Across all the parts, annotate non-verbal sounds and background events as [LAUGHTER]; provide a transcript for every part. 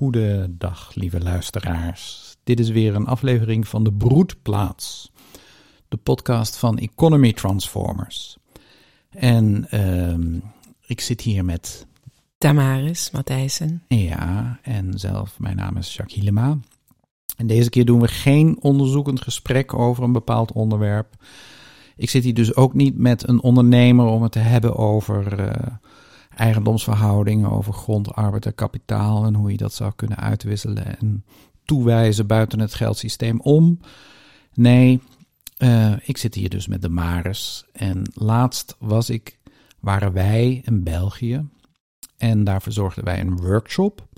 Goedendag, lieve luisteraars. Dit is weer een aflevering van De Broedplaats, de podcast van Economy Transformers. En uh, ik zit hier met. Tamaris Matthijssen. Ja, en zelf, mijn naam is Jacques Hilema. En deze keer doen we geen onderzoekend gesprek over een bepaald onderwerp. Ik zit hier dus ook niet met een ondernemer om het te hebben over. Uh, eigendomsverhoudingen, over grond, arbeid en kapitaal en hoe je dat zou kunnen uitwisselen en toewijzen buiten het geldsysteem om. Nee, uh, ik zit hier dus met de Maris en laatst was ik, waren wij in België en daar verzorgden wij een workshop.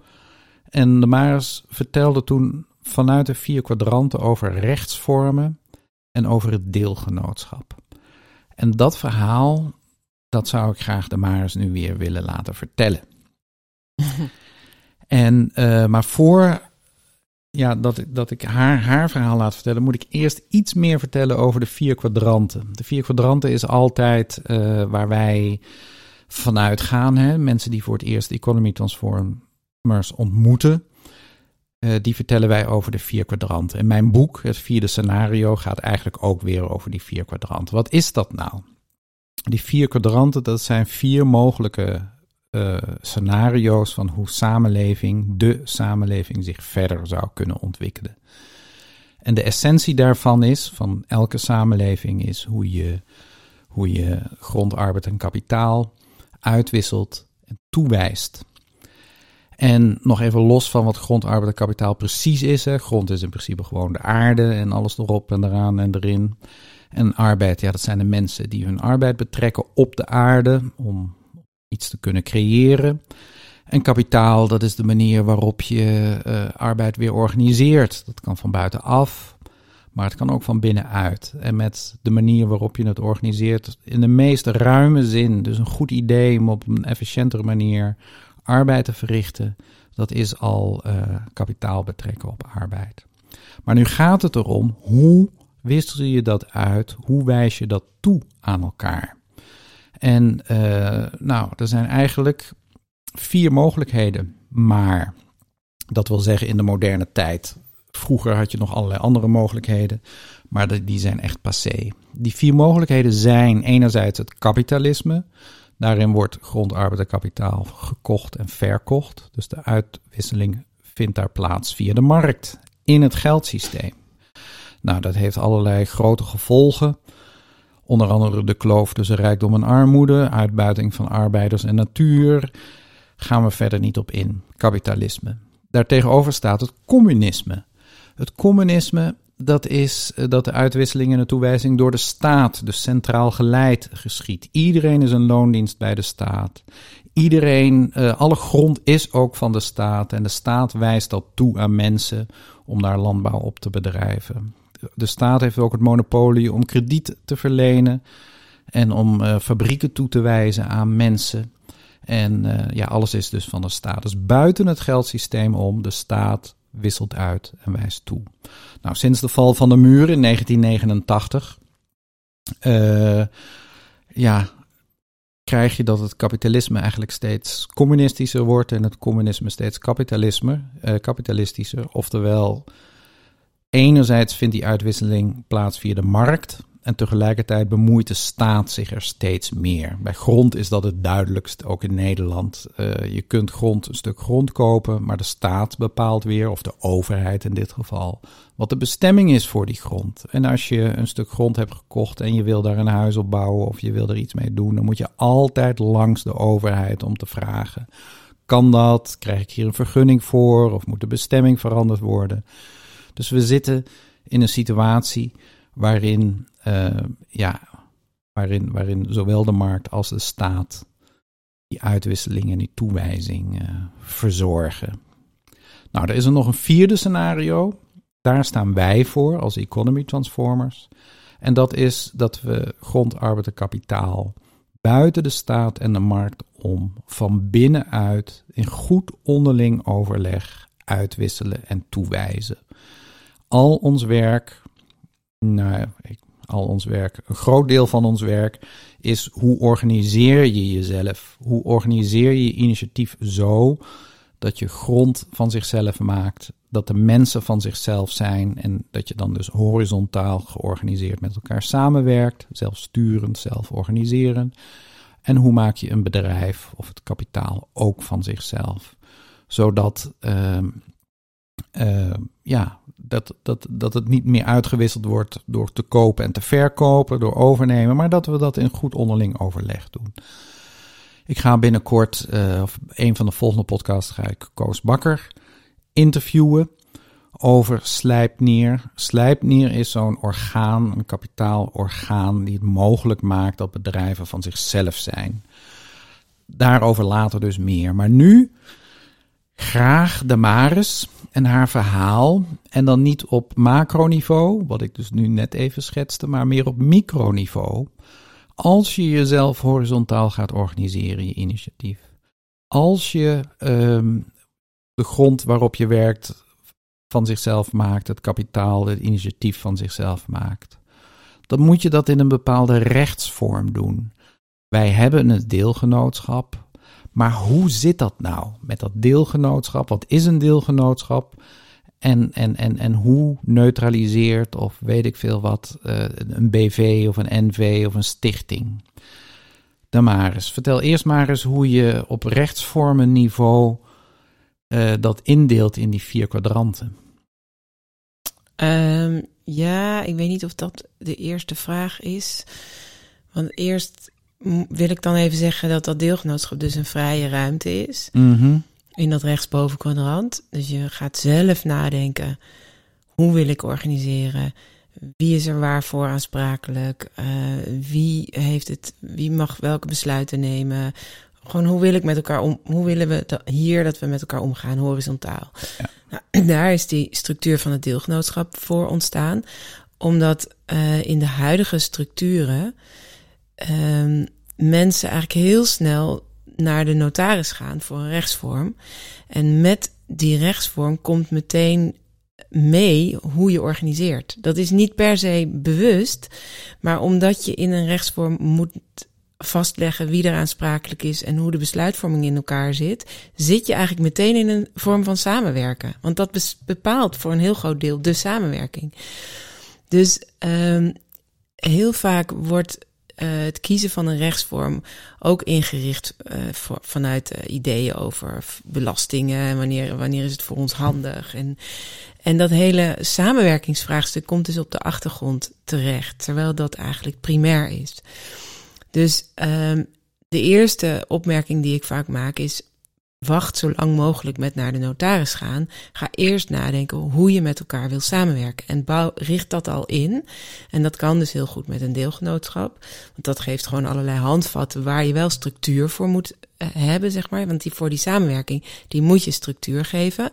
En de Maris vertelde toen vanuit de vier kwadranten over rechtsvormen en over het deelgenootschap. En dat verhaal, dat zou ik graag de Maris nu weer willen laten vertellen. [LAUGHS] en, uh, maar voor ja, dat, dat ik haar, haar verhaal laat vertellen, moet ik eerst iets meer vertellen over de vier kwadranten. De vier kwadranten is altijd uh, waar wij vanuit gaan. Hè? Mensen die voor het eerst Economy Transformers ontmoeten. Uh, die vertellen wij over de vier kwadranten. En mijn boek, het vierde scenario, gaat eigenlijk ook weer over die vier kwadranten. Wat is dat nou? Die vier kwadranten, dat zijn vier mogelijke uh, scenario's van hoe samenleving, de samenleving, zich verder zou kunnen ontwikkelen. En de essentie daarvan is, van elke samenleving, is hoe je, hoe je grond, arbeid en kapitaal uitwisselt en toewijst. En nog even los van wat grond, arbeid en kapitaal precies is. Hè. Grond is in principe gewoon de aarde en alles erop en eraan en erin. En arbeid, ja, dat zijn de mensen die hun arbeid betrekken op de aarde om iets te kunnen creëren. En kapitaal, dat is de manier waarop je uh, arbeid weer organiseert. Dat kan van buitenaf, maar het kan ook van binnenuit. En met de manier waarop je het organiseert, in de meest ruime zin, dus een goed idee om op een efficiëntere manier arbeid te verrichten, dat is al uh, kapitaal betrekken op arbeid. Maar nu gaat het erom, hoe wissel je dat uit? Hoe wijs je dat toe aan elkaar? En uh, nou, er zijn eigenlijk vier mogelijkheden. Maar dat wil zeggen in de moderne tijd. Vroeger had je nog allerlei andere mogelijkheden, maar die zijn echt passé. Die vier mogelijkheden zijn enerzijds het kapitalisme. Daarin wordt grond, arbeid en kapitaal gekocht en verkocht. Dus de uitwisseling vindt daar plaats via de markt in het geldsysteem. Nou, dat heeft allerlei grote gevolgen. Onder andere de kloof tussen rijkdom en armoede, uitbuiting van arbeiders en natuur. Gaan we verder niet op in. Kapitalisme. Daartegenover staat het communisme. Het communisme, dat is eh, dat de uitwisseling en de toewijzing door de staat, dus centraal geleid, geschiet. Iedereen is een loondienst bij de staat. Iedereen, uh, alle grond is ook van de staat en de staat wijst dat toe aan mensen om daar landbouw op te bedrijven de staat heeft ook het monopolie om krediet te verlenen en om uh, fabrieken toe te wijzen aan mensen. En uh, ja, alles is dus van de staat. Dus buiten het geldsysteem om, de staat wisselt uit en wijst toe. Nou, sinds de val van de muur in 1989, uh, eh, ja, krijg je dat het kapitalisme eigenlijk steeds communistischer wordt en het communisme steeds kapitalisme, kapitalistischer. Oftewel, Enerzijds vindt die uitwisseling plaats via de markt. En tegelijkertijd bemoeit de staat zich er steeds meer. Bij grond is dat het duidelijkst, ook in Nederland. Uh, je kunt grond, een stuk grond kopen, maar de staat bepaalt weer, of de overheid in dit geval, wat de bestemming is voor die grond. En als je een stuk grond hebt gekocht en je wil daar een huis op bouwen of je wil er iets mee doen, dan moet je altijd langs de overheid om te vragen: kan dat? Krijg ik hier een vergunning voor? Of moet de bestemming veranderd worden? Dus we zitten in een situatie waarin, uh, ja, waarin, waarin zowel de markt als de staat die uitwisseling en die toewijzing uh, verzorgen. Nou, er is er nog een vierde scenario. Daar staan wij voor als economy transformers. En dat is dat we grond, arbeid en kapitaal buiten de staat en de markt om van binnenuit in goed onderling overleg uitwisselen en toewijzen al ons werk, nou, al ons werk, een groot deel van ons werk is hoe organiseer je jezelf? Hoe organiseer je je initiatief zo dat je grond van zichzelf maakt, dat de mensen van zichzelf zijn en dat je dan dus horizontaal georganiseerd met elkaar samenwerkt, zelfsturend, zelforganiserend. En hoe maak je een bedrijf of het kapitaal ook van zichzelf, zodat uh, uh, ja, dat, dat, dat het niet meer uitgewisseld wordt door te kopen en te verkopen, door overnemen, maar dat we dat in goed onderling overleg doen. Ik ga binnenkort, uh, of een van de volgende podcasts, ga ik Koos Bakker interviewen over Slijpnier. Slijpnier is zo'n orgaan, een kapitaalorgaan, die het mogelijk maakt dat bedrijven van zichzelf zijn. Daarover later dus meer. Maar nu graag de Maris en haar verhaal. En dan niet op macroniveau, wat ik dus nu net even schetste, maar meer op microniveau. Als je jezelf horizontaal gaat organiseren, je initiatief. Als je um, de grond waarop je werkt van zichzelf maakt, het kapitaal, het initiatief van zichzelf maakt. Dan moet je dat in een bepaalde rechtsvorm doen. Wij hebben het deelgenootschap, maar hoe zit dat nou met dat deelgenootschap? Wat is een deelgenootschap? En, en, en, en hoe neutraliseert of weet ik veel wat uh, een BV of een NV of een stichting? Dan maar eens. Vertel eerst maar eens hoe je op rechtsvormenniveau uh, dat indeelt in die vier kwadranten. Um, ja, ik weet niet of dat de eerste vraag is. Want eerst wil ik dan even zeggen dat dat deelgenootschap dus een vrije ruimte is. Mm -hmm. In dat rechtsboven kwadrant. Dus je gaat zelf nadenken. Hoe wil ik organiseren? Wie is er waarvoor aansprakelijk? Uh, wie heeft het? Wie mag welke besluiten nemen? Gewoon hoe wil ik met elkaar om? Hoe willen we dat, hier dat we met elkaar omgaan, horizontaal? Ja. Nou, [CLEARS THROAT] daar is die structuur van het deelgenootschap voor ontstaan, omdat uh, in de huidige structuren uh, mensen eigenlijk heel snel naar de notaris gaan voor een rechtsvorm. En met die rechtsvorm komt meteen mee hoe je organiseert. Dat is niet per se bewust, maar omdat je in een rechtsvorm moet vastleggen wie er aansprakelijk is en hoe de besluitvorming in elkaar zit, zit je eigenlijk meteen in een vorm van samenwerken. Want dat bepaalt voor een heel groot deel de samenwerking. Dus um, heel vaak wordt het kiezen van een rechtsvorm ook ingericht voor, vanuit uh, ideeën over belastingen. Wanneer, wanneer is het voor ons handig? En, en dat hele samenwerkingsvraagstuk komt dus op de achtergrond terecht, terwijl dat eigenlijk primair is. Dus um, de eerste opmerking die ik vaak maak is: wacht zo lang mogelijk met naar de notaris gaan. Ga eerst nadenken hoe je met elkaar wil samenwerken. En bouw, richt dat al in. En dat kan dus heel goed met een deelgenootschap. Want dat geeft gewoon allerlei handvatten waar je wel structuur voor moet uh, hebben, zeg maar. Want die, voor die samenwerking, die moet je structuur geven.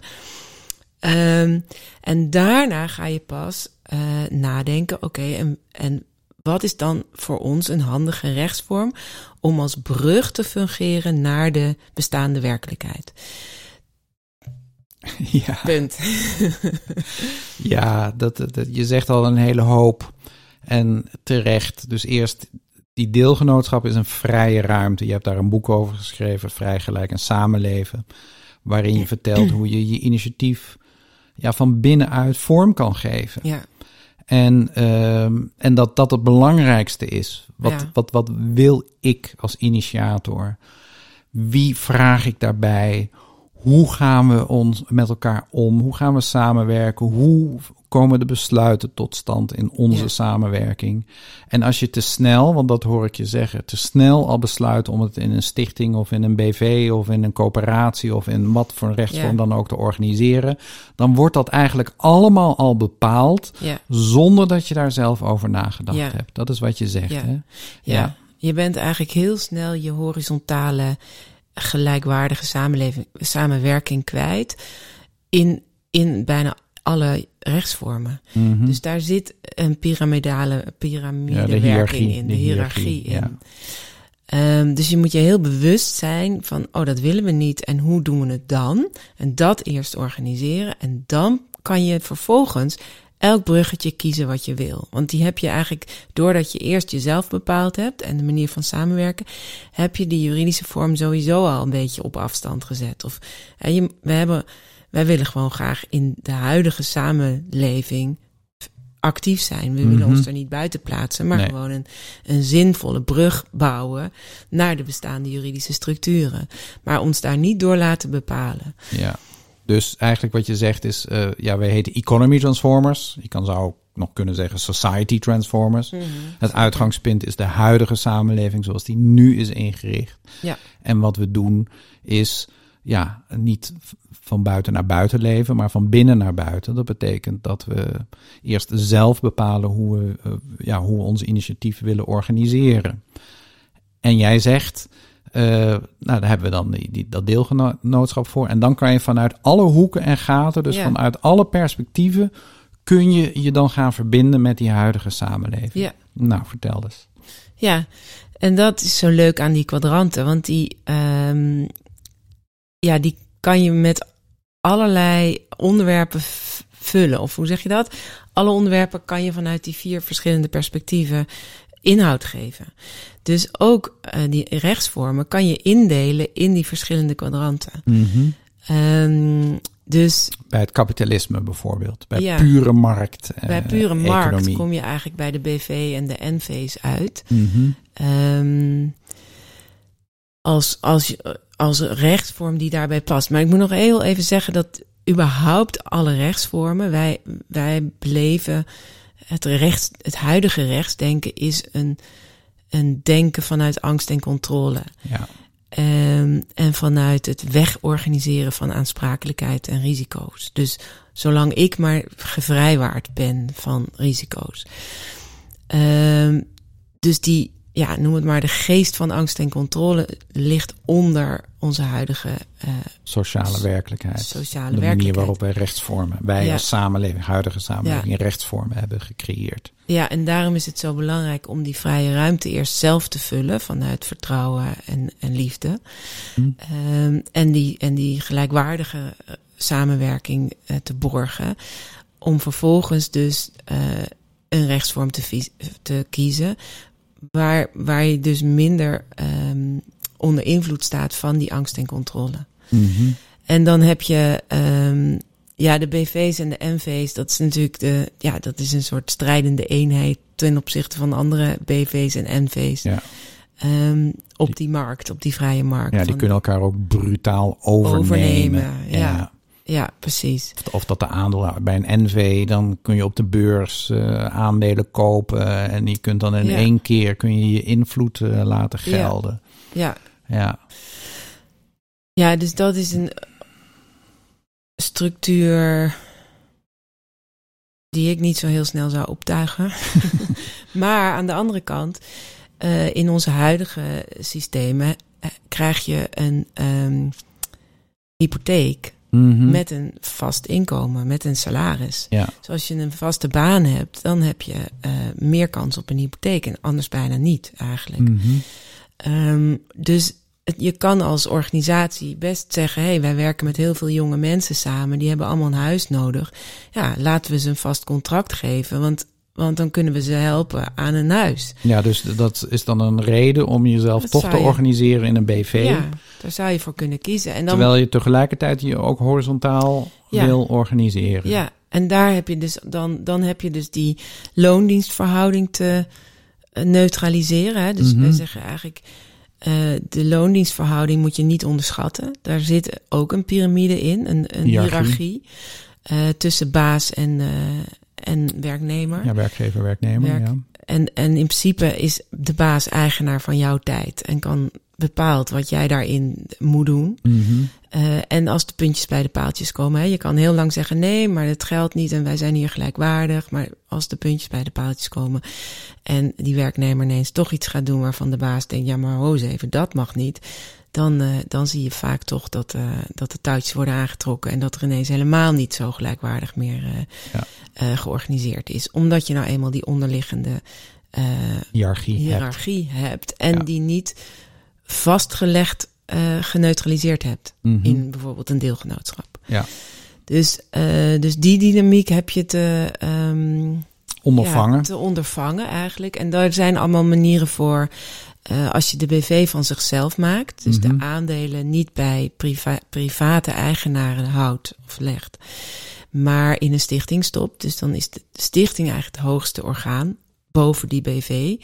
Um, en daarna ga je pas uh, nadenken, oké, en, en wat is dan voor ons een handige rechtsvorm om als brug te fungeren naar de bestaande werkelijkheid? [LAUGHS] Ja. Punt. [LAUGHS] ja, dat, dat, je zegt al een hele hoop. En terecht. Dus eerst, die deelgenootschap is een vrije ruimte. Je hebt daar een boek over geschreven, Vrij Gelijk en Samenleven. Waarin je vertelt hoe je je initiatief ja, van binnenuit vorm kan geven. Ja. En, uh, en dat dat het belangrijkste is. Wat, Ja. wat, wat wil ik als initiator? Wie vraag ik daarbij? Hoe gaan we ons met elkaar om? Hoe gaan we samenwerken? Hoe komen de besluiten tot stand in onze Ja. samenwerking? En als je te snel, want dat hoor ik je zeggen, te snel al besluit om het in een stichting of in een BV of in een coöperatie of in wat voor rechtsvorm Ja. dan ook te organiseren, dan wordt dat eigenlijk allemaal al bepaald Ja. zonder dat je daar zelf over nagedacht hebt. Dat is wat je zegt. Hè? Ja. je bent eigenlijk heel snel je horizontale, gelijkwaardige samenleving, samenwerking kwijt in, in bijna alle rechtsvormen. Mhm. Dus daar zit een piramidale piramidewerking in, de de hiërarchie, ja. in. Ehm, dus je moet je heel bewust zijn van, oh, dat willen we niet en hoe doen we het dan? En dat eerst organiseren en dan kan je vervolgens elk bruggetje kiezen wat je wil. Want die heb je eigenlijk, doordat je eerst jezelf bepaald hebt en de manier van samenwerken, heb je die juridische vorm sowieso al een beetje op afstand gezet. Of je, we hebben, wij willen gewoon graag in de huidige samenleving actief zijn. We willen Mhm. ons er niet buiten plaatsen, maar Nee. gewoon een, een zinvolle brug bouwen naar de bestaande juridische structuren. Maar ons daar niet door laten bepalen. Ja. Dus eigenlijk wat je zegt is, eh, ja, wij heten economy transformers. Je kan zou ook nog kunnen zeggen society transformers. Het uitgangspunt is de huidige samenleving zoals die nu is ingericht. Ja. En wat we doen is, ja, niet van buiten naar buiten leven, maar van binnen naar buiten. Dat betekent dat we eerst zelf bepalen hoe we, eh, ja, hoe we onze initiatieven willen organiseren. En jij zegt, eh, nou, daar hebben we dan die, die, dat deelgenootschap voor. En dan kan je vanuit alle hoeken en gaten, dus Ja. vanuit alle perspectieven, kun je je dan gaan verbinden met die huidige samenleving. Ja. Nou, vertel eens. Ja, en dat is zo leuk aan die kwadranten. Want die, ehm, ja, die kan je met allerlei onderwerpen vullen. Of hoe zeg je dat? Alle onderwerpen kan je vanuit die vier verschillende perspectieven inhoud geven. Dus ook eh, die rechtsvormen kan je indelen in die verschillende kwadranten. Ehm, dus Bij het kapitalisme bijvoorbeeld. Bij Ja. pure markt. eh, bij pure markt economie. kom je eigenlijk bij de BV en de NV's uit. Mhm. Ehm, als, als, als rechtsvorm die daarbij past. Maar ik moet nog heel even zeggen dat überhaupt alle rechtsvormen, wij, wij beleven het, rechts, het huidige rechtsdenken is een, een denken vanuit angst en controle. Ja. Ehm, en vanuit het wegorganiseren van aansprakelijkheid en risico's. Dus zolang ik maar gevrijwaard ben van risico's. Ehm, dus die, ja, noem het maar, de geest van angst en controle ligt onder onze huidige eh, Sociale werkelijkheid. sociale de manier werkelijkheid. waarop wij rechtsvormen, wij Ja. als samenleving, huidige samenleving, rechtsvormen hebben gecreëerd. Ja, en daarom is het zo belangrijk om die vrije ruimte eerst zelf te vullen vanuit vertrouwen en, en liefde. Hm. Ehm, en, die, en die gelijkwaardige eh, samenwerking eh, te borgen. Om vervolgens dus een rechtsvorm te, te kiezen. Waar, waar je dus minder ehm, onder invloed staat van die angst en controle. Mhm. En dan heb je ehm, ja, de BV's en de NV's. Dat is natuurlijk de, ja, dat is een soort strijdende eenheid ten opzichte van andere BV's en NV's. Ja. Ehm, op die markt, op die vrije markt. ja, die kunnen elkaar ook brutaal overnemen. Overnemen, ja. Ja, precies. Of- Of dat de aandeel bij een NV, dan kun je op de beurs eh, aandelen kopen en je kunt dan in Ja. één keer kun je je invloed eh, laten Ja. gelden. Ja. Ja. ja, dus dat is een structuur die ik niet zo heel snel zou optuigen. [LAUGHS] maar aan de andere kant, eh, in onze huidige systemen eh, krijg je een ehm, hypotheek Mhm. met een vast inkomen, met een salaris. ja. Dus als je een vaste baan hebt, dan heb je eh, meer kans op een hypotheek en anders bijna niet eigenlijk. Mhm. Ehm, dus het- je kan als organisatie best zeggen: hé, hey, wij werken met heel veel jonge mensen samen, die hebben allemaal een huis nodig. Ja, laten we ze een vast contract geven, want, want dan kunnen we ze helpen aan een huis. ja, dus dat is dan een reden om jezelf Dat toch te je- organiseren in een BV. Ja, daar zou je voor kunnen kiezen. En dan, Terwijl je tegelijkertijd je ook horizontaal Ja. wil organiseren. ja, en daar heb je dus dan, dan heb je dus die loondienstverhouding te eh, neutraliseren. Hè? Dus Mhm. wij zeggen eigenlijk. eh, de loondienstverhouding moet je niet onderschatten. Daar zit ook een piramide in, een, een Hiërarchie. hiërarchie eh, tussen baas en, en werknemer. Ja, werkgever, werknemer. Werk- Ja. En, en in principe is de baas eigenaar van jouw tijd en kan bepaalt wat jij daarin moet doen. Mhm. Eh, en als de puntjes bij de paaltjes komen, hè, je kan heel lang zeggen nee, maar het geldt niet en wij zijn hier gelijkwaardig. Maar als de puntjes bij de paaltjes komen en die werknemer ineens toch iets gaat doen waarvan de baas denkt, ja maar ho eens even, dat mag niet. Dan, eh, dan zie je vaak toch dat, eh, dat de touwtjes worden aangetrokken en dat er ineens helemaal niet zo gelijkwaardig meer eh, Ja. georganiseerd is. Omdat je nou eenmaal die onderliggende eh, Hiërarchie. hebt. hiërarchie hebt. En Ja. die niet vastgelegd geneutraliseerd hebt Mhm. in bijvoorbeeld een deelgenootschap. Ja. Dus, dus die dynamiek heb je te, ehm, ondervangen. Ja, te ondervangen eigenlijk. En daar zijn allemaal manieren voor. Uh, als je de BV van zichzelf maakt, dus Mhm. de aandelen niet bij priva private eigenaren houdt of legt, maar in een stichting stopt. Dus dan is de stichting eigenlijk het hoogste orgaan boven die BV.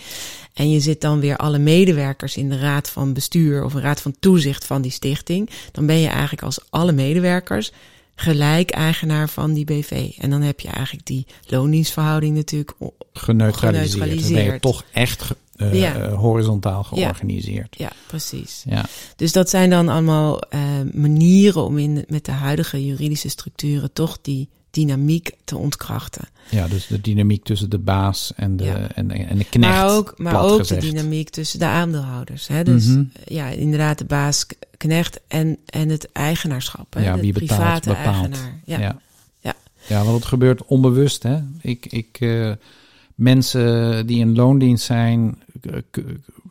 En je zit dan weer alle medewerkers in de raad van bestuur of een raad van toezicht van die stichting. Dan ben je eigenlijk als alle medewerkers gelijk eigenaar van die BV. En dan heb je eigenlijk die loondienstverhouding natuurlijk geneutraliseerd. Dan ben je toch echt eh, Ja. horizontaal georganiseerd. Ja, precies. Ja. Dus dat zijn dan allemaal eh, manieren om in, met de huidige juridische structuren toch die dynamiek te ontkrachten. Ja, dus de dynamiek tussen de baas en de, Ja. en, en de knecht. maar ook, maar plat ook gezegd. de dynamiek tussen de aandeelhouders. Hè? Dus Mhm. ja, inderdaad de baas, knecht en, en het eigenaarschap. Hè? Ja, de wie betaalt, private bepaalt. eigenaar. Ja. Ja. Ja. ja, want het gebeurt onbewust. Hè? Ik, ik, eh, mensen die in loondienst zijn, k-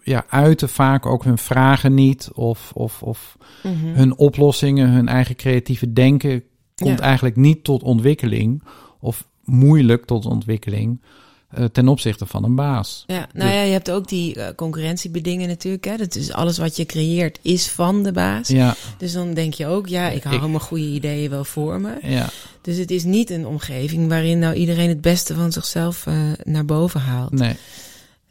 ja, uiten vaak ook hun vragen niet. Of, of, of Mhm. hun oplossingen, hun eigen creatieve denken komt Ja. eigenlijk niet tot ontwikkeling. Of moeilijk tot ontwikkeling eh, ten opzichte van een baas. Ja, nou Dus- ja, je hebt ook die eh, concurrentiebedingen natuurlijk. Hè? Dat is alles wat je creëert is van de baas. Ja, Dus dan denk je ook, ja, ik hou Ik- mijn goede ideeën wel voor me. ja. Dus het is niet een omgeving waarin nou iedereen het beste van zichzelf eh, naar boven haalt. Nee.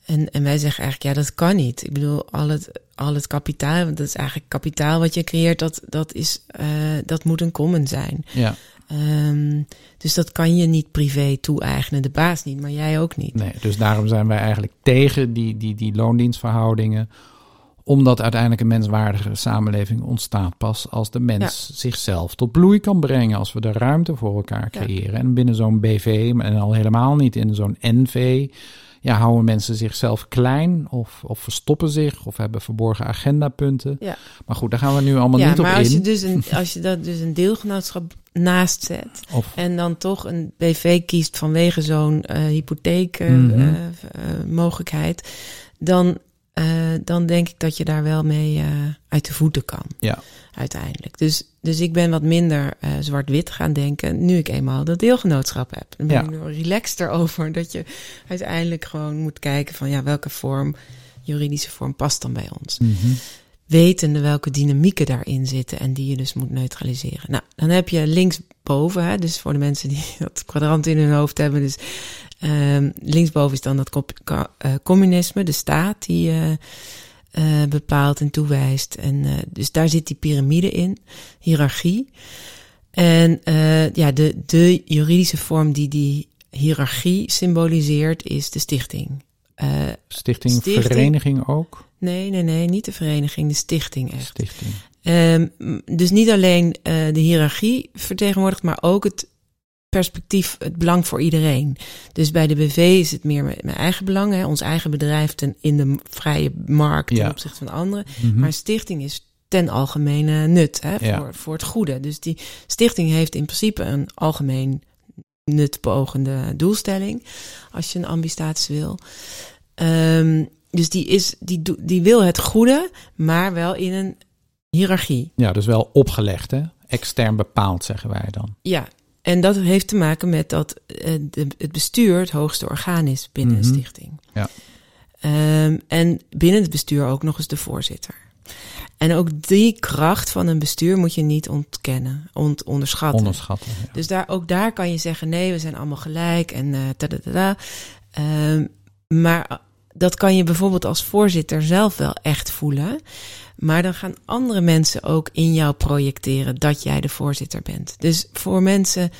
En, en wij zeggen eigenlijk, ja, dat kan niet. Ik bedoel, al het, al het kapitaal, want dat is eigenlijk kapitaal wat je creëert, dat, dat, is, eh, dat moet een common zijn. Ja, Ehm, dus dat kan je niet privé toe-eigenen. De baas niet, maar jij ook niet. nee. Dus daarom zijn wij eigenlijk tegen die, die, die loondienstverhoudingen. Omdat uiteindelijk een menswaardige samenleving ontstaat pas als de mens zichzelf tot bloei kan brengen. Als we de ruimte voor elkaar Ja. creëren. En binnen zo'n BV, en al helemaal niet in zo'n NV, ja, houden mensen zichzelf klein of, of verstoppen zich of hebben verborgen agendapunten. Ja. Maar goed, daar gaan we nu allemaal ja, niet op maar als je, in. dus een, als je dat dus een deelgenootschap naast zet Of, en dan toch een BV kiest vanwege zo'n hypotheek eh, Mhm. eh, eh, mogelijkheid, dan, eh, dan denk ik dat je daar wel mee eh, uit de voeten kan. Ja. Uiteindelijk. Dus, dus ik ben wat minder eh, zwart-wit gaan denken nu ik eenmaal dat deelgenootschap heb. Dan ben Ja. ik er wel relaxter [LAUGHS] over dat je uiteindelijk gewoon moet kijken van ja, welke vorm, juridische vorm past dan bij ons Mhm. wetende welke dynamieken daarin zitten en die je dus moet neutraliseren. Nou, dan heb je linksboven, hè, dus voor de mensen die [LAUGHS] dat kwadrant in hun hoofd hebben, dus ehm, linksboven is dan dat eh, communisme, de staat die eh, bepaalt en toewijst. En dus daar zit die piramide in, hiërarchie. En ja, de, de juridische vorm die die hiërarchie symboliseert is de stichting. Stichting, Stichting. vereniging ook? nee, nee, nee, niet de vereniging, de stichting echt. Stichting. Ehm, dus niet alleen de hiërarchie vertegenwoordigt, maar ook het perspectief, het belang voor iedereen. Dus bij de BV is het meer mijn mijn eigen belang, hè, ons eigen bedrijf ten, in de vrije markt ten Ja. opzichte van anderen. Mhm. Maar stichting is ten algemene nut, hè, Ja. voor, voor het goede. Dus die stichting heeft in principe een algemeen nutbeogende doelstelling, als je een ambistatus wil. Ehm, dus die, is, die, die wil het goede, maar wel in een hiërarchie. Ja, dus wel opgelegd, hè? Extern bepaald, zeggen wij dan. Ja, en dat heeft te maken met dat eh, de, het bestuur het hoogste orgaan is binnen Mhm. een stichting. Ja. Ehm, en binnen het bestuur ook nog eens de voorzitter. En ook die kracht van een bestuur moet je niet ontkennen, ont, onderschatten. Onderschatten. Ja. Dus daar, ook daar kan je zeggen: nee, we zijn allemaal gelijk en eh tadadada. Ehm, maar dat kan je bijvoorbeeld als voorzitter zelf wel echt voelen. Maar dan gaan andere mensen ook in jou projecteren dat jij de voorzitter bent. Dus voor mensen,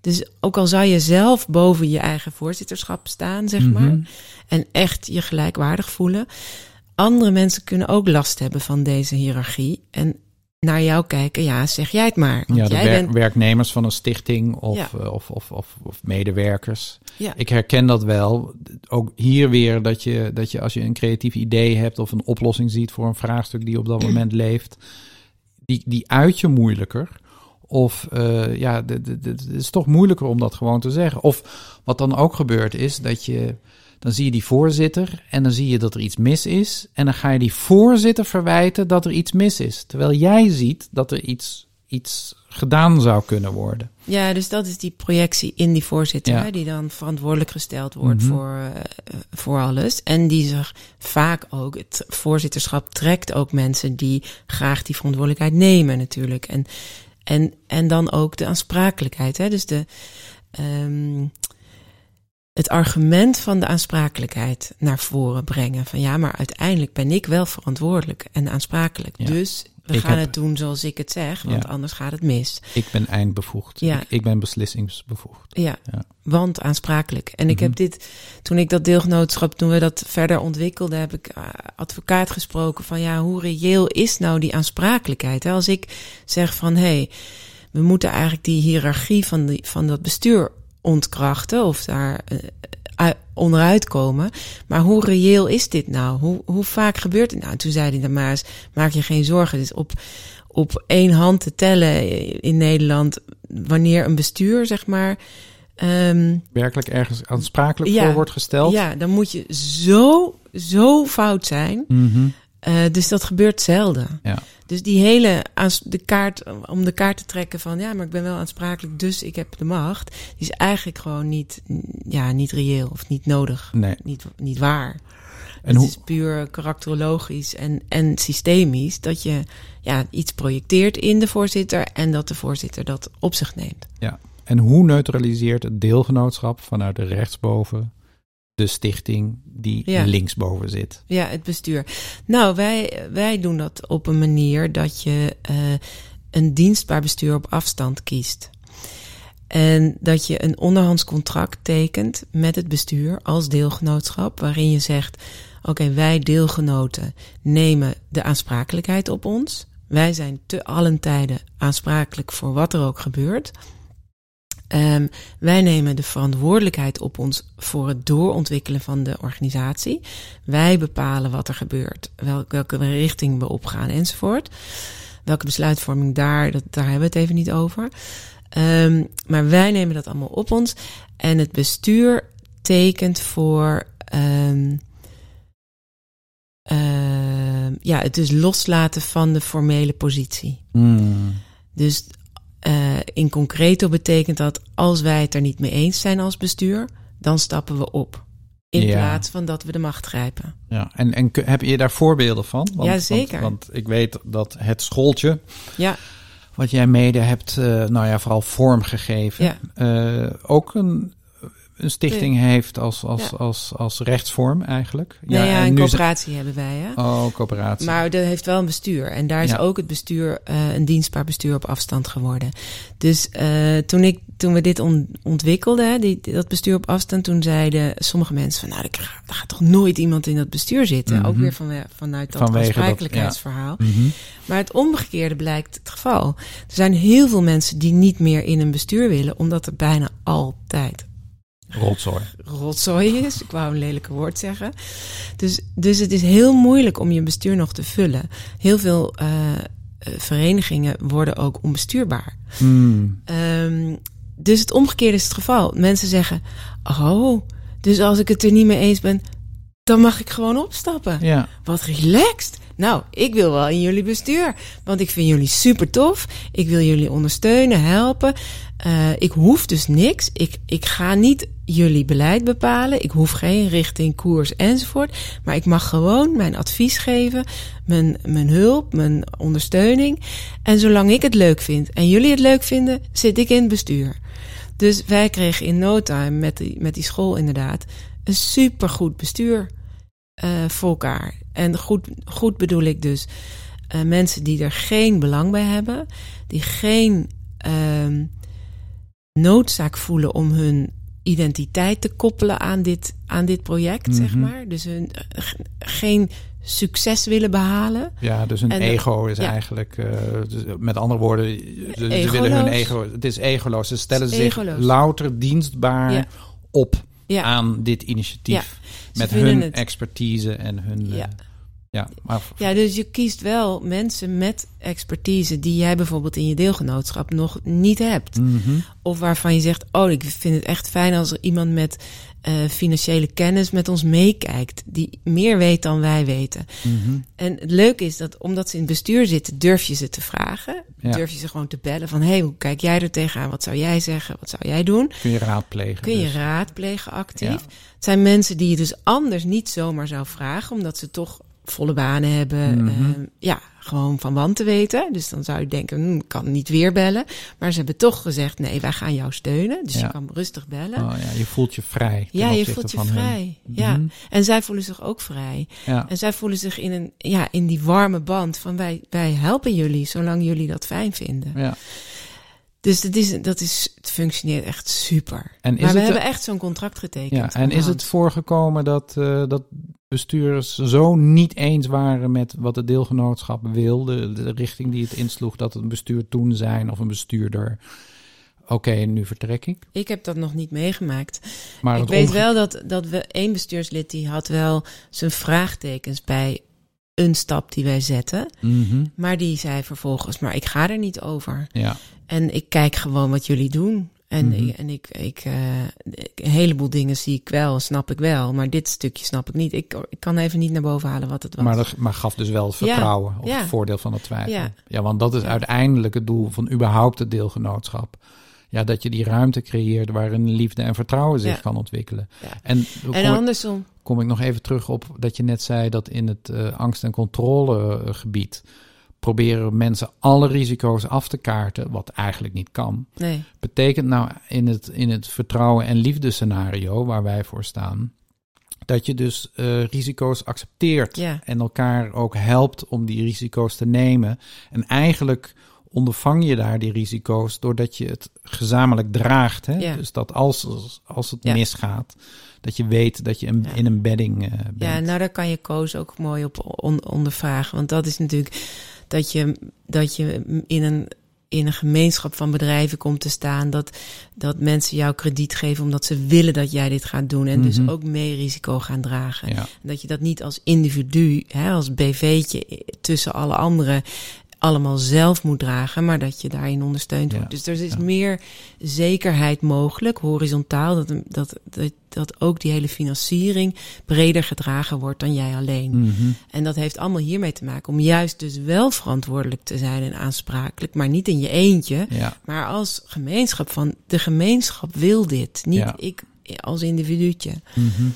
dus ook al zou je zelf boven je eigen voorzitterschap staan, zeg maar, Mhm. en echt je gelijkwaardig voelen, andere mensen kunnen ook last hebben van deze hiërarchie en naar jou kijken. Ja, zeg jij het maar. Want Ja, de jij wer- bent werknemers van een stichting of, Ja. eh, of, of, of, of medewerkers. Ja. Ik herken dat wel. Ook hier weer dat je, dat je als je een creatief idee hebt of een oplossing ziet voor een vraagstuk die op dat moment leeft, die, die uit je moeilijker. Of eh, ja, het is toch moeilijker om dat gewoon te zeggen. Of wat dan ook gebeurt is dat je, dan zie je die voorzitter en dan zie je dat er iets mis is. En dan ga je die voorzitter verwijten dat er iets mis is. Terwijl jij ziet dat er iets, iets gedaan zou kunnen worden. Ja, dus dat is die projectie in die voorzitter, Ja. hè, die dan verantwoordelijk gesteld wordt Mhm. voor, eh, voor alles. En die zich vaak ook, het voorzitterschap trekt ook mensen die graag die verantwoordelijkheid nemen natuurlijk. En, en, en dan ook de aansprakelijkheid. Hè? Dus de, ehm, het argument van de aansprakelijkheid naar voren brengen. Van ja, maar uiteindelijk ben ik wel verantwoordelijk en aansprakelijk. Ja. Dus we Ik gaan heb- het doen zoals ik het zeg, want Ja. anders gaat het mis. Ik ben eindbevoegd. Ja. Ik, ik ben beslissingsbevoegd. Ja, Ja. want aansprakelijk. En ik Mhm. heb dit, toen ik dat deelgenootschap, toen we dat verder ontwikkelden, heb ik eh, advocaat gesproken van ja, hoe reëel is nou die aansprakelijkheid? Hè? Als ik zeg van hé, hey, we moeten eigenlijk die hiërarchie van, die, van dat bestuur ontkrachten of daar eh, ui- onderuit komen. Maar hoe reëel is dit nou? Hoe, hoe vaak gebeurt het nou? Toen zei hij dan maar eens, maak je geen zorgen. Is op, op één hand te tellen in Nederland wanneer een bestuur, zeg maar. ehm, Werkelijk ergens aansprakelijk Ja. voor wordt gesteld. ja, dan moet je zo, zo fout zijn. Mhm. Eh, dus dat gebeurt zelden. Ja. Dus die hele de kaart, om de kaart te trekken van ja, maar ik ben wel aansprakelijk, dus ik heb de macht. Die is eigenlijk gewoon niet, ja, niet reëel of niet nodig. Nee. Niet, niet waar. En het hoe, is puur karakterologisch en, en systemisch dat je ja, iets projecteert in de voorzitter en dat de voorzitter dat op zich neemt. ja. en hoe neutraliseert het deelgenootschap vanuit de rechtsboven de stichting die Ja. linksboven zit? Ja, het bestuur. Nou, wij, wij doen dat op een manier dat je eh, een dienstbaar bestuur op afstand kiest. En dat je een onderhands contract tekent met het bestuur als deelgenootschap, waarin je zegt: Oké, wij deelgenoten nemen de aansprakelijkheid op ons. Wij zijn te allen tijden aansprakelijk voor wat er ook gebeurt. Ehm, wij nemen de verantwoordelijkheid op ons voor het doorontwikkelen van de organisatie. Wij bepalen wat er gebeurt, wel- welke richting we opgaan enzovoort. Welke besluitvorming daar, dat, daar hebben we het even niet over. Ehm, maar wij nemen dat allemaal op ons. En het bestuur tekent voor. ehm, ja, het is loslaten van de formele positie. Hmm. Dus eh, in concreto betekent dat als wij het er niet mee eens zijn als bestuur, dan stappen we op. In Ja. plaats van dat we de macht grijpen. Ja, en, en heb je daar voorbeelden van? Want, Ja, zeker. Want, want ik weet dat het schooltje, Ja, wat jij mede hebt, eh, nou ja, vooral vormgegeven, Ja. eh, ook een, een stichting heeft als, als, Ja. als, als rechtsvorm eigenlijk. ja, en een coöperatie hebben wij. Hè? Oh, coöperatie. Maar dat heeft wel een bestuur. En daar is ook het bestuur eh, een dienstbaar bestuur op afstand geworden. Dus eh, toen, ik, toen we dit on- ontwikkelden, die, dat bestuur op afstand, toen zeiden sommige mensen van, nou, er gaat, er gaat toch nooit iemand in dat bestuur zitten. Mhm. Ook weer van, vanuit dat Vanwege dat, aansprakelijkheidsverhaal. Mhm. Maar het omgekeerde blijkt het geval. Er zijn heel veel mensen die niet meer in een bestuur willen, omdat er bijna altijd Rotzooi. rotzooi is. Ik wou een lelijke woord zeggen. Dus, dus het is heel moeilijk om je bestuur nog te vullen. Heel veel eh, eh, verenigingen worden ook onbestuurbaar. Hmm. Ehm, dus het omgekeerde is het geval. Mensen zeggen: Oh, dus als ik het er niet mee eens ben, dan mag ik gewoon opstappen. Ja, Wat relaxed. Nou, ik wil wel in jullie bestuur. Want ik vind jullie super tof. Ik wil jullie ondersteunen, helpen. Eh, ik hoef dus niks. Ik, ik ga niet jullie beleid bepalen. Ik hoef geen richting, koers enzovoort. Maar ik mag gewoon mijn advies geven, mijn, mijn hulp, mijn ondersteuning. En zolang ik het leuk vind en jullie het leuk vinden, zit ik in het bestuur. Dus wij kregen in no time met die, met die school inderdaad een supergoed bestuur eh, voor elkaar. En goed, goed bedoel ik dus eh, mensen die er geen belang bij hebben, die geen ehm, noodzaak voelen om hun identiteit te koppelen aan dit, aan dit project, zeg Mhm. maar. Dus hun, eh, geen succes willen behalen. ja, dus een En, ego is ja. eigenlijk, eh, dus met andere woorden, ze, ze willen hun ego, het is egoloos. Ze stellen zich egoloos. louter dienstbaar Ja. op Ja, aan dit initiatief. Met hun het- expertise en hun... Ja. eh, Ja, maar Ja, dus je kiest wel mensen met expertise die jij bijvoorbeeld in je deelgenootschap nog niet hebt. Mhm. Of waarvan je zegt, oh, ik vind het echt fijn als er iemand met eh, financiële kennis met ons meekijkt. Die meer weet dan wij weten. Mhm. En het leuke is dat omdat ze in het bestuur zitten, durf je ze te vragen. Ja. Durf je ze gewoon te bellen van, hey, hoe kijk jij er tegenaan? Wat zou jij zeggen? Wat zou jij doen? kun je raadplegen. Kun je dus. raadplegen actief. Ja. Het zijn mensen die je dus anders niet zomaar zou vragen, omdat ze toch volle banen hebben. Mhm. ehm, ja, gewoon van wanten weten. Dus dan zou je denken, hm, ik kan niet weer bellen. Maar ze hebben toch gezegd, nee, wij gaan jou steunen. Dus Ja. je kan rustig bellen. Oh, ja, je voelt je vrij. ja, je voelt je hun. vrij. Ja. Mhm. En zij voelen zich ook vrij. Ja. En zij voelen zich in, een, ja, in die warme band van wij, wij helpen jullie, zolang jullie dat fijn vinden. ja. Dus dat is, dat is, het functioneert echt super. En is maar we het- hebben echt zo'n contract getekend. Ja, en is het voorgekomen dat, eh, dat bestuurders zo niet eens waren met wat het deelgenootschap wilde, de, richting die het insloeg, dat het een bestuur toen zijn of een bestuurder. Oké, nu vertrek ik. Ik heb dat nog niet meegemaakt. Maar ik weet wel dat, dat we één bestuurslid die had wel zijn vraagtekens bij een stap die wij zetten. Mhm, Maar die zei vervolgens, maar ik ga er niet over. Ja, En ik kijk gewoon wat jullie doen. En, Mhm. ik, en ik, ik, eh, een heleboel dingen zie ik wel, snap ik wel. Maar dit stukje snap ik niet. Ik, ik kan even niet naar boven halen wat het was. maar, dat, maar gaf dus wel vertrouwen of ja. het voordeel van de twijfel. Ja. Ja, want dat is uiteindelijk het doel van überhaupt het deelgenootschap. Ja, dat je die ruimte creëert waarin liefde en vertrouwen zich Ja. kan ontwikkelen. Ja. En, andersom. Kom ik nog even terug op dat je net zei dat in het eh, angst- en controlegebied proberen mensen alle risico's af te kaarten, wat eigenlijk niet kan. Nee. Betekent nou in het, in het vertrouwen- en liefdescenario waar wij voor staan, dat je dus eh, risico's accepteert Ja. en elkaar ook helpt om die risico's te nemen. En eigenlijk ondervang je daar die risico's doordat je het gezamenlijk draagt. Hè? Ja. Dus dat als, als het Ja. misgaat, dat je weet dat je een, Ja. in een bedding eh, bent. Ja, nou daar kan je Koos ook mooi op on- ondervragen. Want dat is natuurlijk dat je, dat je in een, in een gemeenschap van bedrijven komt te staan. Dat, dat mensen jou krediet geven omdat ze willen dat jij dit gaat doen. En Mhm. dus ook mee risico gaan dragen. Ja. Dat je dat niet als individu, hè, als BV'tje tussen alle anderen allemaal zelf moet dragen, maar dat je daarin ondersteund Ja, wordt. Dus er is ja. meer zekerheid mogelijk, horizontaal, dat, dat, dat, dat ook die hele financiering breder gedragen wordt dan jij alleen. Mhm. En dat heeft allemaal hiermee te maken om juist dus wel verantwoordelijk te zijn en aansprakelijk, maar niet in je eentje, ja. maar als gemeenschap van de gemeenschap wil dit, niet ik als individuutje. Mhm.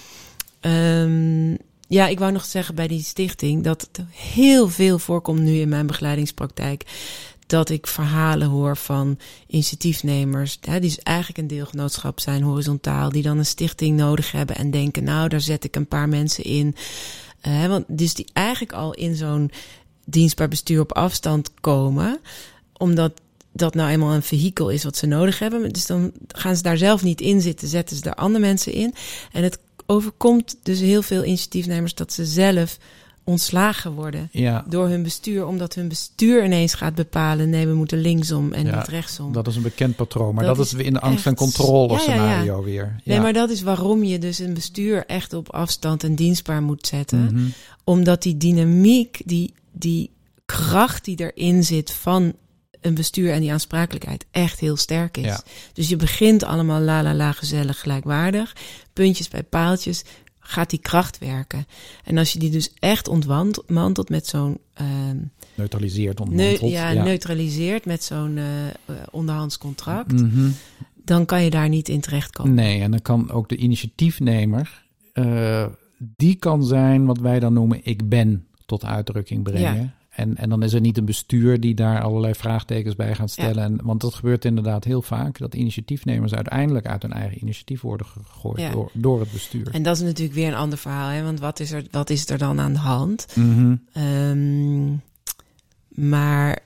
Ehm, ja, ik wou nog zeggen bij die stichting dat het heel veel voorkomt nu in mijn begeleidingspraktijk. Dat ik verhalen hoor van initiatiefnemers, hè, die dus eigenlijk een deelgenootschap zijn, horizontaal, die dan een stichting nodig hebben en denken, nou, daar zet ik een paar mensen in. Eh, want dus die eigenlijk al in zo'n dienstbaar bestuur op afstand komen, omdat dat nou eenmaal een vehikel is wat ze nodig hebben. Dus dan gaan ze daar zelf niet in zitten, zetten ze daar andere mensen in. En het overkomt dus heel veel initiatiefnemers dat ze zelf ontslagen worden ja. door hun bestuur, omdat hun bestuur ineens gaat bepalen: nee, we moeten linksom en Ja, niet rechtsom. Dat is een bekend patroon, maar Dat dat, is weer in de angst- en echt- controle Ja, ja, weer. Nee, maar dat is waarom je dus een bestuur echt op afstand en dienstbaar moet zetten. Mhm. Omdat die dynamiek, die, die kracht die erin zit van een bestuur en die aansprakelijkheid echt heel sterk is. Ja. Dus je begint allemaal la la la gezellig gelijkwaardig. Puntjes bij paaltjes gaat die kracht werken. En als je die dus echt ontmantelt met zo'n... ehm, Neutraliseert, neu- ontmanteld. ja, neutraliseert met zo'n eh, eh, onderhands contract... Mhm. dan kan je daar niet in terechtkomen. Nee, en dan kan ook de initiatiefnemer, eh, die kan zijn wat wij dan noemen ik ben tot uitdrukking brengen. Ja. En, en dan is er niet een bestuur die daar allerlei vraagtekens bij gaat stellen. En, want dat gebeurt inderdaad heel vaak, dat initiatiefnemers uiteindelijk uit hun eigen initiatief worden gegooid Ja. door, door het bestuur. En dat is natuurlijk weer een ander verhaal. Hè? Want wat is, er, wat is er dan aan de hand? Mhm. Ehm, maar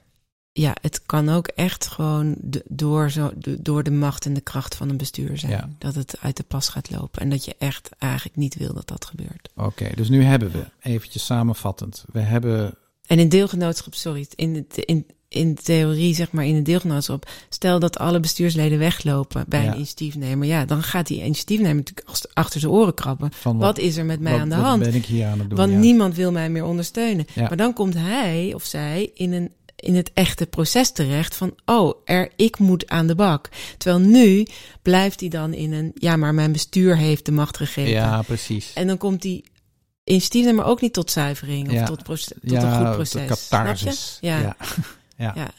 ja, het kan ook echt gewoon door, zo, de- door de macht en de kracht van een bestuur zijn. Ja. Dat het uit de pas gaat lopen. En dat je echt eigenlijk niet wil dat dat gebeurt. Oké, dus nu hebben we, eventjes samenvattend, we hebben En in deelgenootschap, sorry, in, de, in, in theorie, zeg maar, in een deelgenootschap, stel dat alle bestuursleden weglopen bij Ja. een initiatiefnemer, ja, dan gaat die initiatiefnemer natuurlijk ach- achter zijn oren krabben. Van Wat is er met mij wat- aan de wat hand? ben ik hier aan het doen? Want ja. niemand wil mij meer ondersteunen. Ja. Maar dan komt hij of zij in, een, in het echte proces terecht van, oh, er, ik moet aan de bak. Terwijl nu blijft hij dan in een, ja, maar mijn bestuur heeft de macht gegeven. Ja, precies. En dan komt die initiatiefnemer ook niet tot zuivering of Ja. tot, tot ja, een goed proces. catharsis. Ja. ja. [LAUGHS] ja. Ja.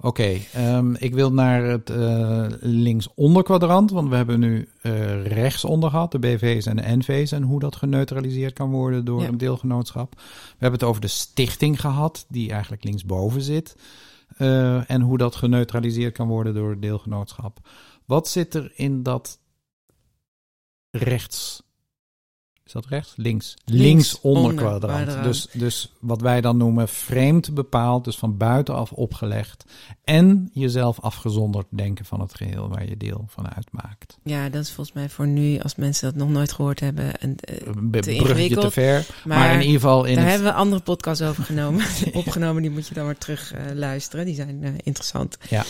Oké, ehm, ik wil naar het eh linksonder kwadrant, want we hebben nu eh rechtsonder gehad, de BV's en de NV's en hoe dat geneutraliseerd kan worden door een deelgenootschap. We hebben het over de stichting gehad, die eigenlijk linksboven zit, eh, en hoe dat geneutraliseerd kan worden door het deelgenootschap. Wat zit er in dat rechts? Is dat rechts? Links. Linksonder onder kwadrant. kwadrant. Dus, dus wat wij dan noemen vreemd bepaald, dus van buitenaf opgelegd. En jezelf afgezonderd denken van het geheel waar je deel van uitmaakt. ja, dat is volgens mij voor nu, als mensen dat nog nooit gehoord hebben. En, Een be- Te te ver. Maar, maar in ieder geval in daar het... hebben we andere podcasts over genomen, [LAUGHS] [LAUGHS] opgenomen. Die moet je dan maar terug eh, luisteren. Die zijn eh, interessant. Ja.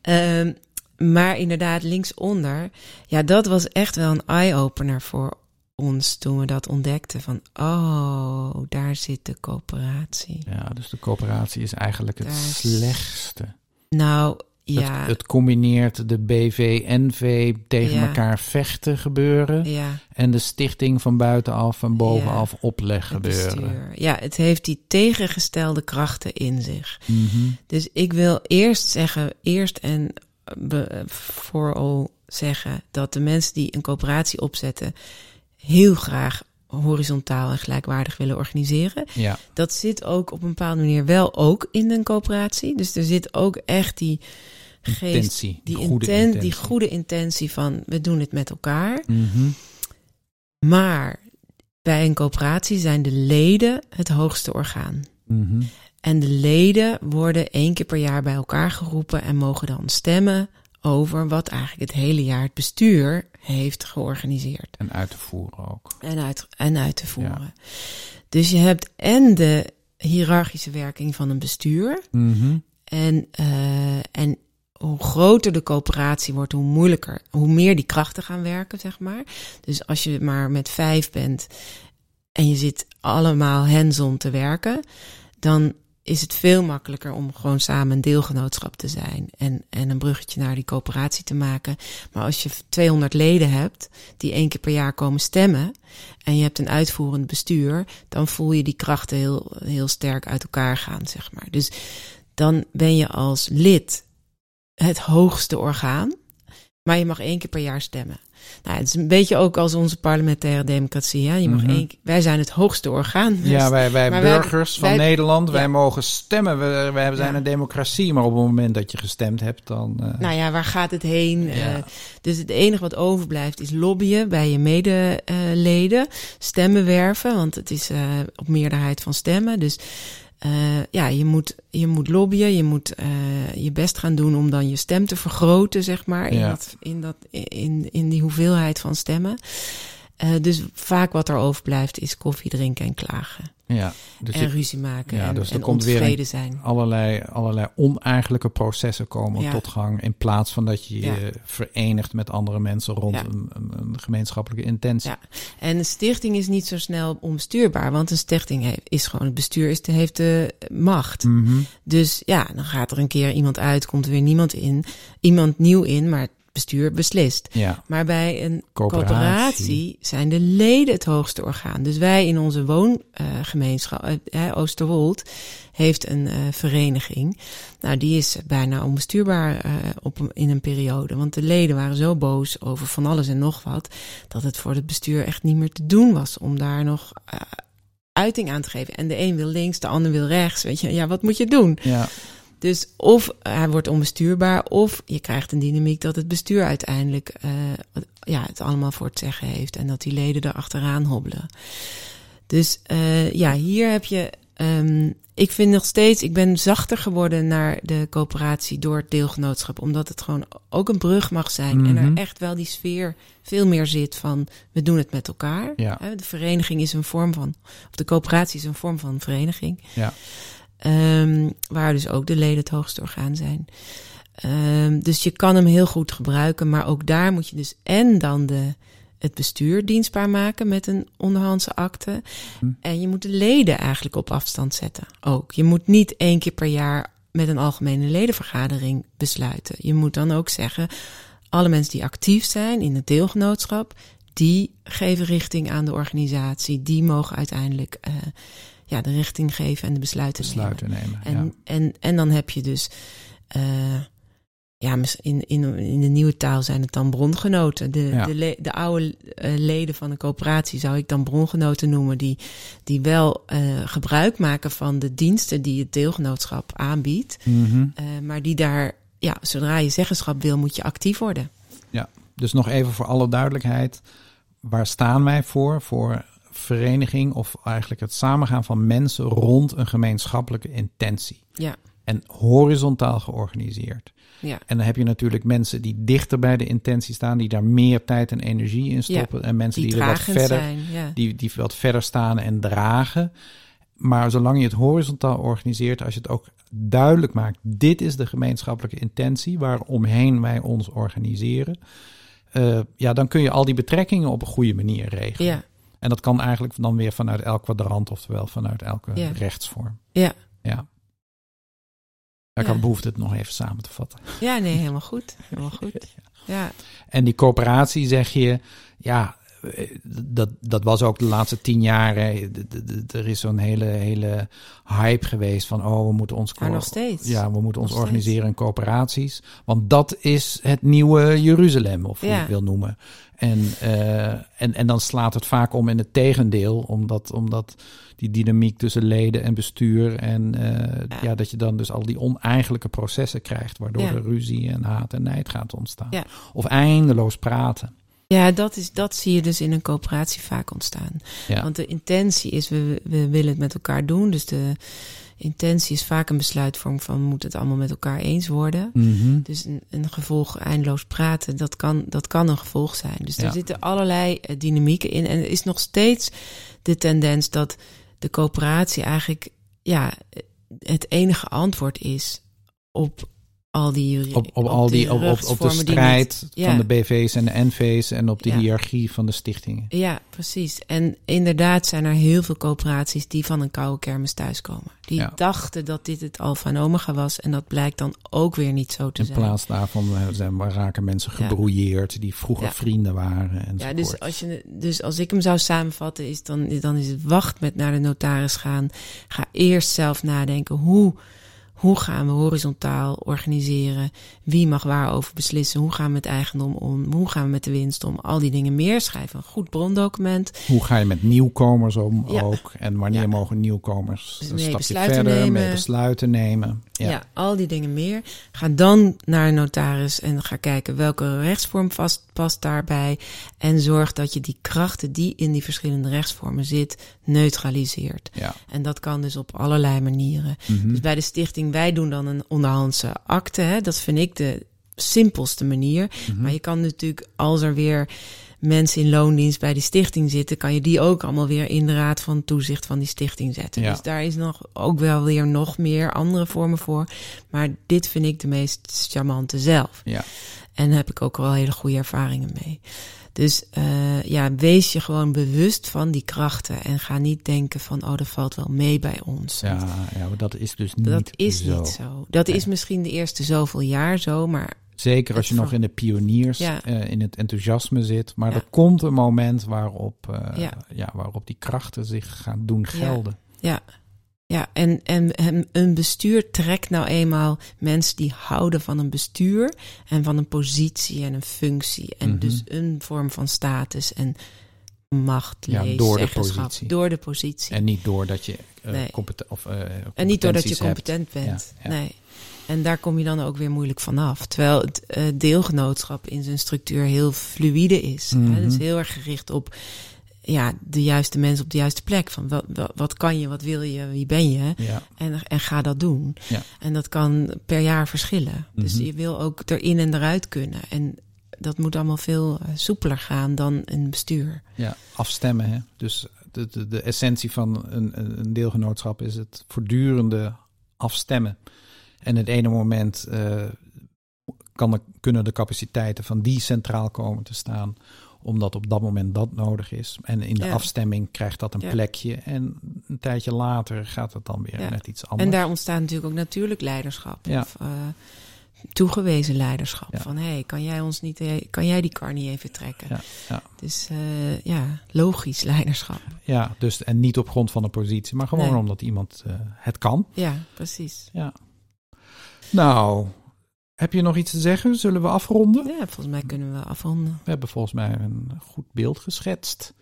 Ehm, maar inderdaad, linksonder. Ja, dat was echt wel een eye-opener voor ons toen we dat ontdekten. Van, oh, daar zit de coöperatie. Ja, dus de coöperatie is eigenlijk het Daar slechtste. Nou, ja. Het, het combineert de BV, NV tegen Ja. elkaar vechten gebeuren. ja, En de stichting van buitenaf en bovenaf opleg het gebeuren. Ja, het heeft die tegengestelde krachten in zich. Mhm. Dus ik wil eerst zeggen, eerst en be- vooral zeggen dat de mensen die een coöperatie opzetten heel graag horizontaal en gelijkwaardig willen organiseren. Ja, Dat zit ook op een bepaalde manier wel ook in een coöperatie. Dus er zit ook echt die geest, intentie. die, goede inten- intentie. die goede intentie van we doen het met elkaar. Mhm. Maar bij een coöperatie zijn de leden het hoogste orgaan. Mhm. En de leden worden één keer per jaar bij elkaar geroepen en mogen dan stemmen over wat eigenlijk het hele jaar het bestuur heeft georganiseerd En uit te voeren ook. en uit, en uit te voeren. Dus je hebt en de hiërarchische werking van een bestuur Mhm. en, eh, en hoe groter de coöperatie wordt, hoe moeilijker, hoe meer die krachten gaan werken, zeg maar. Dus als je maar met vijf bent en je zit allemaal hands-on te werken, dan is het veel makkelijker om gewoon samen een deelgenootschap te zijn en, en een bruggetje naar die coöperatie te maken. Maar als je 200 leden hebt die één keer per jaar komen stemmen en je hebt een uitvoerend bestuur, dan voel je die krachten heel, heel sterk uit elkaar gaan, zeg maar. Dus dan ben je als lid het hoogste orgaan, maar je mag één keer per jaar stemmen. Nou, het is een beetje ook als onze parlementaire democratie. Hè? Je mag Mhm. één, wij zijn het hoogste orgaan. Ja, wij, wij burgers van wij- Nederland, wij ja. mogen stemmen. We, wij zijn Ja. een democratie, maar op het moment dat je gestemd hebt, dan... eh, Nou ja, waar gaat het heen? Ja. Eh, dus het enige wat overblijft is lobbyen bij je medeleden. stemmen werven, want het is eh, op meerderheid van stemmen. Dus eh, ja, je moet, je moet lobbyen, je moet eh, je best gaan doen om dan je stem te vergroten, zeg maar, in, Ja. dat, in, dat, in, in die hoeveelheid van stemmen. Eh, dus vaak wat er overblijft is koffie drinken en klagen. ja, dus en je- ruzie maken ja, en, dus er en komt weer een- ontevreden zijn. allerlei, allerlei oneigenlijke processen komen Ja. tot gang. In plaats van dat je je verenigt met andere mensen rond een, een, een gemeenschappelijke intentie. Ja. En een stichting is niet zo snel onbestuurbaar, want een stichting heeft, is gewoon, het bestuur is, heeft de macht. Mhm. Dus ja, dan gaat er een keer iemand uit, komt er weer niemand in, iemand nieuw in, maar bestuur beslist. ja. Maar bij een Coöperatie. coöperatie zijn de leden het hoogste orgaan. Dus wij in onze woongemeenschap, eh, Oosterwold, heeft een eh, vereniging. Nou, die is bijna onbestuurbaar eh, op, een- in een periode. Want de leden waren zo boos over van alles en nog wat, dat het voor het bestuur echt niet meer te doen was om daar nog eh, uiting aan te geven. En de een wil links, de ander wil rechts. Weet je, ja, wat moet je doen? Ja. Dus of hij wordt onbestuurbaar, of je krijgt een dynamiek dat het bestuur uiteindelijk eh, ja, het allemaal voor het zeggen heeft en dat die leden er achteraan hobbelen. Dus eh, ja, hier heb je. ehm, ik vind nog steeds, ik ben zachter geworden naar de coöperatie door het deelgenootschap, omdat het gewoon ook een brug mag zijn en Mhm. er echt wel die sfeer veel meer zit van we doen het met elkaar. Ja. De vereniging is een vorm van, of de coöperatie is een vorm van vereniging. Ja. Ehm, waar dus ook de leden het hoogste orgaan zijn. Ehm, dus je kan hem heel goed gebruiken, maar ook daar moet je dus en dan de, het bestuur dienstbaar maken met een onderhandse akte. Hm. En je moet de leden eigenlijk op afstand zetten ook. Je moet niet één keer per jaar met een algemene ledenvergadering besluiten. Je moet dan ook zeggen, alle mensen die actief zijn in het deelgenootschap, die geven richting aan de organisatie. Die mogen uiteindelijk uh, ja, de richting geven en de besluiten, besluiten nemen. en, ja. en, en dan heb je dus, uh, ja, in, in, in de nieuwe taal zijn het dan brongenoten. De, Ja. de, le- de oude uh, leden van een coöperatie zou ik dan brongenoten noemen, die, die wel uh, gebruik maken van de diensten die het deelgenootschap aanbiedt, Mhm. uh, maar die daar, ja, zodra je zeggenschap wil, moet je actief worden. Dus nog even voor alle duidelijkheid. Waar staan wij voor? Voor vereniging of eigenlijk het samengaan van mensen rond een gemeenschappelijke intentie. Ja, En horizontaal georganiseerd. ja, En dan heb je natuurlijk mensen die dichter bij de intentie staan, die daar meer tijd en energie in stoppen. en mensen die die, er wat verder, zijn. Ja. die, die wat verder staan en dragen. Maar zolang je het horizontaal organiseert, als je het ook duidelijk maakt, dit is de gemeenschappelijke intentie waaromheen wij ons organiseren. Uh, ja, dan kun je al die betrekkingen op een goede manier regelen. ja, En dat kan eigenlijk dan weer vanuit elk kwadrant, oftewel vanuit elke Ja. rechtsvorm. ja. Ja. Ik Ja. had behoefte het nog even samen te vatten. ja, nee, helemaal goed. Helemaal goed. [LAUGHS] Ja, En die coöperatie zeg je, ja, dat, dat was ook de laatste tien jaar. Er is zo'n hele, hele hype geweest van, oh, we moeten ons, co- nog steeds. ja, we moeten ons organiseren in coöperaties. Want dat is het nieuwe Jeruzalem, of hoe je Ja. het wil noemen. En, eh, en, en dan slaat het vaak om in het tegendeel, omdat, omdat die dynamiek tussen leden en bestuur en eh, ja. Ja. dat je dan dus al die oneigenlijke processen krijgt, waardoor Ja. er ruzie en haat en nijd gaat ontstaan. Ja. Of eindeloos praten. Ja, dat, is, dat zie je dus in een coöperatie vaak ontstaan. Ja. Want de intentie is, we, we willen het met elkaar doen. Dus de intentie is vaak een besluitvorm van, we moeten het allemaal met elkaar eens worden. Mhm. Dus een, een gevolg eindeloos praten, dat kan, dat kan een gevolg zijn. Dus Ja. er zitten allerlei eh, dynamieken in. En er is nog steeds de tendens dat de coöperatie eigenlijk ja, het enige antwoord is op al die Op, op, al die, op, op, op de strijd niet- ja. van de BV's en de NV's en op de Ja. hiërarchie van de stichtingen. Ja, precies. En inderdaad zijn er heel veel coöperaties die van een koude kermis thuiskomen. Die Ja. dachten dat dit het alfa en omega was. En dat blijkt dan ook weer niet zo te In zijn. plaats daarvan eh, zijn, raken mensen Ja. gebrouilleerd die vroeger vrienden waren. En Ja, dus als, je, dus als ik hem zou samenvatten, is dan, dan is het wacht met naar de notaris gaan. Ga eerst zelf nadenken hoe, hoe gaan we horizontaal organiseren? Wie mag waarover beslissen? Hoe gaan we met eigendom om? Hoe gaan we met de winst om? Al die dingen meer. Schrijf een goed brondocument. Hoe ga je met nieuwkomers om Ja. ook? En wanneer Ja. mogen nieuwkomers Dus een stapje besluiten verder nemen. mee besluiten nemen? Ja. Ja. al die dingen meer. Ga dan naar een notaris en ga kijken welke rechtsvorm vast, past daarbij. En zorg dat je die krachten die in die verschillende rechtsvormen zit, neutraliseert. Ja. En dat kan dus op allerlei manieren. Mhm. Dus bij de stichting, wij doen dan een onderhandse akte. Hè? Dat vind ik de simpelste manier. Mhm. Maar je kan natuurlijk, als er weer mensen in loondienst bij die stichting zitten, kan je die ook allemaal weer in de raad van toezicht van die stichting zetten. Ja. Dus daar is nog ook wel weer nog meer andere vormen voor. Maar dit vind ik de meest charmante zelf. Ja. En daar heb ik ook wel hele goede ervaringen mee. Dus uh, ja, wees je gewoon bewust van die krachten. En ga niet denken van, oh, dat valt wel mee bij ons. Ja, ja, maar dat is dus niet dat is zo. niet zo. Dat Nee. is misschien de eerste zoveel jaar zo, maar Zeker als je nog in de pioniers, Ja. eh, in het enthousiasme zit. Maar Ja. er komt een moment waarop, eh, Ja. ja. waarop die krachten zich gaan doen gelden. Ja, ja en, en, en een bestuur trekt nou eenmaal mensen die houden van een bestuur en van een positie en een functie. En Mhm. dus een vorm van status en macht, Ja, lees, door de positie. Door de positie. En niet doordat je uh, Nee. competen- of, uh, En niet doordat je hebt. competent bent. Ja, ja. Nee. En daar kom je dan ook weer moeilijk vanaf. Terwijl het uh, deelgenootschap in zijn structuur heel fluïde is. Hè? Het is heel erg gericht op ja, de juiste mensen op de juiste plek. Van wat, wat, wat kan je, wat wil je, wie ben je? Ja. En, en ga dat doen. Ja. En dat kan per jaar verschillen. Dus Mhm. je wil ook erin en eruit kunnen. En dat moet allemaal veel uh, soepeler gaan dan een bestuur. ja, afstemmen. Hè? Dus de, de, de essentie van een, een deelgenootschap is het voortdurende afstemmen. En het ene moment uh, kan de, kunnen de capaciteiten van die centraal komen te staan, omdat op dat moment dat nodig is. En in de Ja. afstemming krijgt dat een Ja. plekje. En een tijdje later gaat het dan weer Ja. net iets anders. En daar ontstaat natuurlijk ook natuurlijk leiderschap. Of eh, toegewezen leiderschap. Van hé, hey, kan jij ons niet, eh, kan jij die kar niet even trekken? Dus eh, ja, logisch leiderschap. Ja, dus en niet op grond van een positie, maar gewoon Nee. omdat iemand het kan. Ja, precies. Ja. Nou, heb je nog iets te zeggen? Zullen we afronden? Ja, volgens mij kunnen we afronden. We hebben volgens mij een goed beeld geschetst.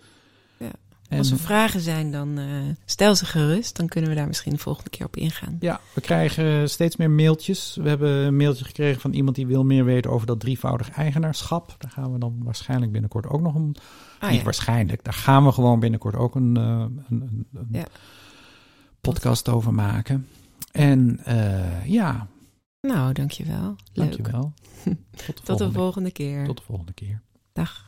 Ja. En Als er vragen zijn, dan eh, stel ze gerust. Dan kunnen we daar misschien de volgende keer op ingaan. ja, we krijgen steeds meer mailtjes. We hebben een mailtje gekregen van iemand die wil meer weten over dat drievoudig eigenaarschap. Daar gaan we dan waarschijnlijk binnenkort ook nog een. Ah, niet ja. waarschijnlijk, daar gaan we gewoon binnenkort ook een, eh, een, een, een Ja. podcast over maken. En eh, ja, Nou, dankjewel. Leuk. dankjewel. [LAUGHS] Tot de, Tot de volgende, volgende keer. tot de volgende keer. Dag.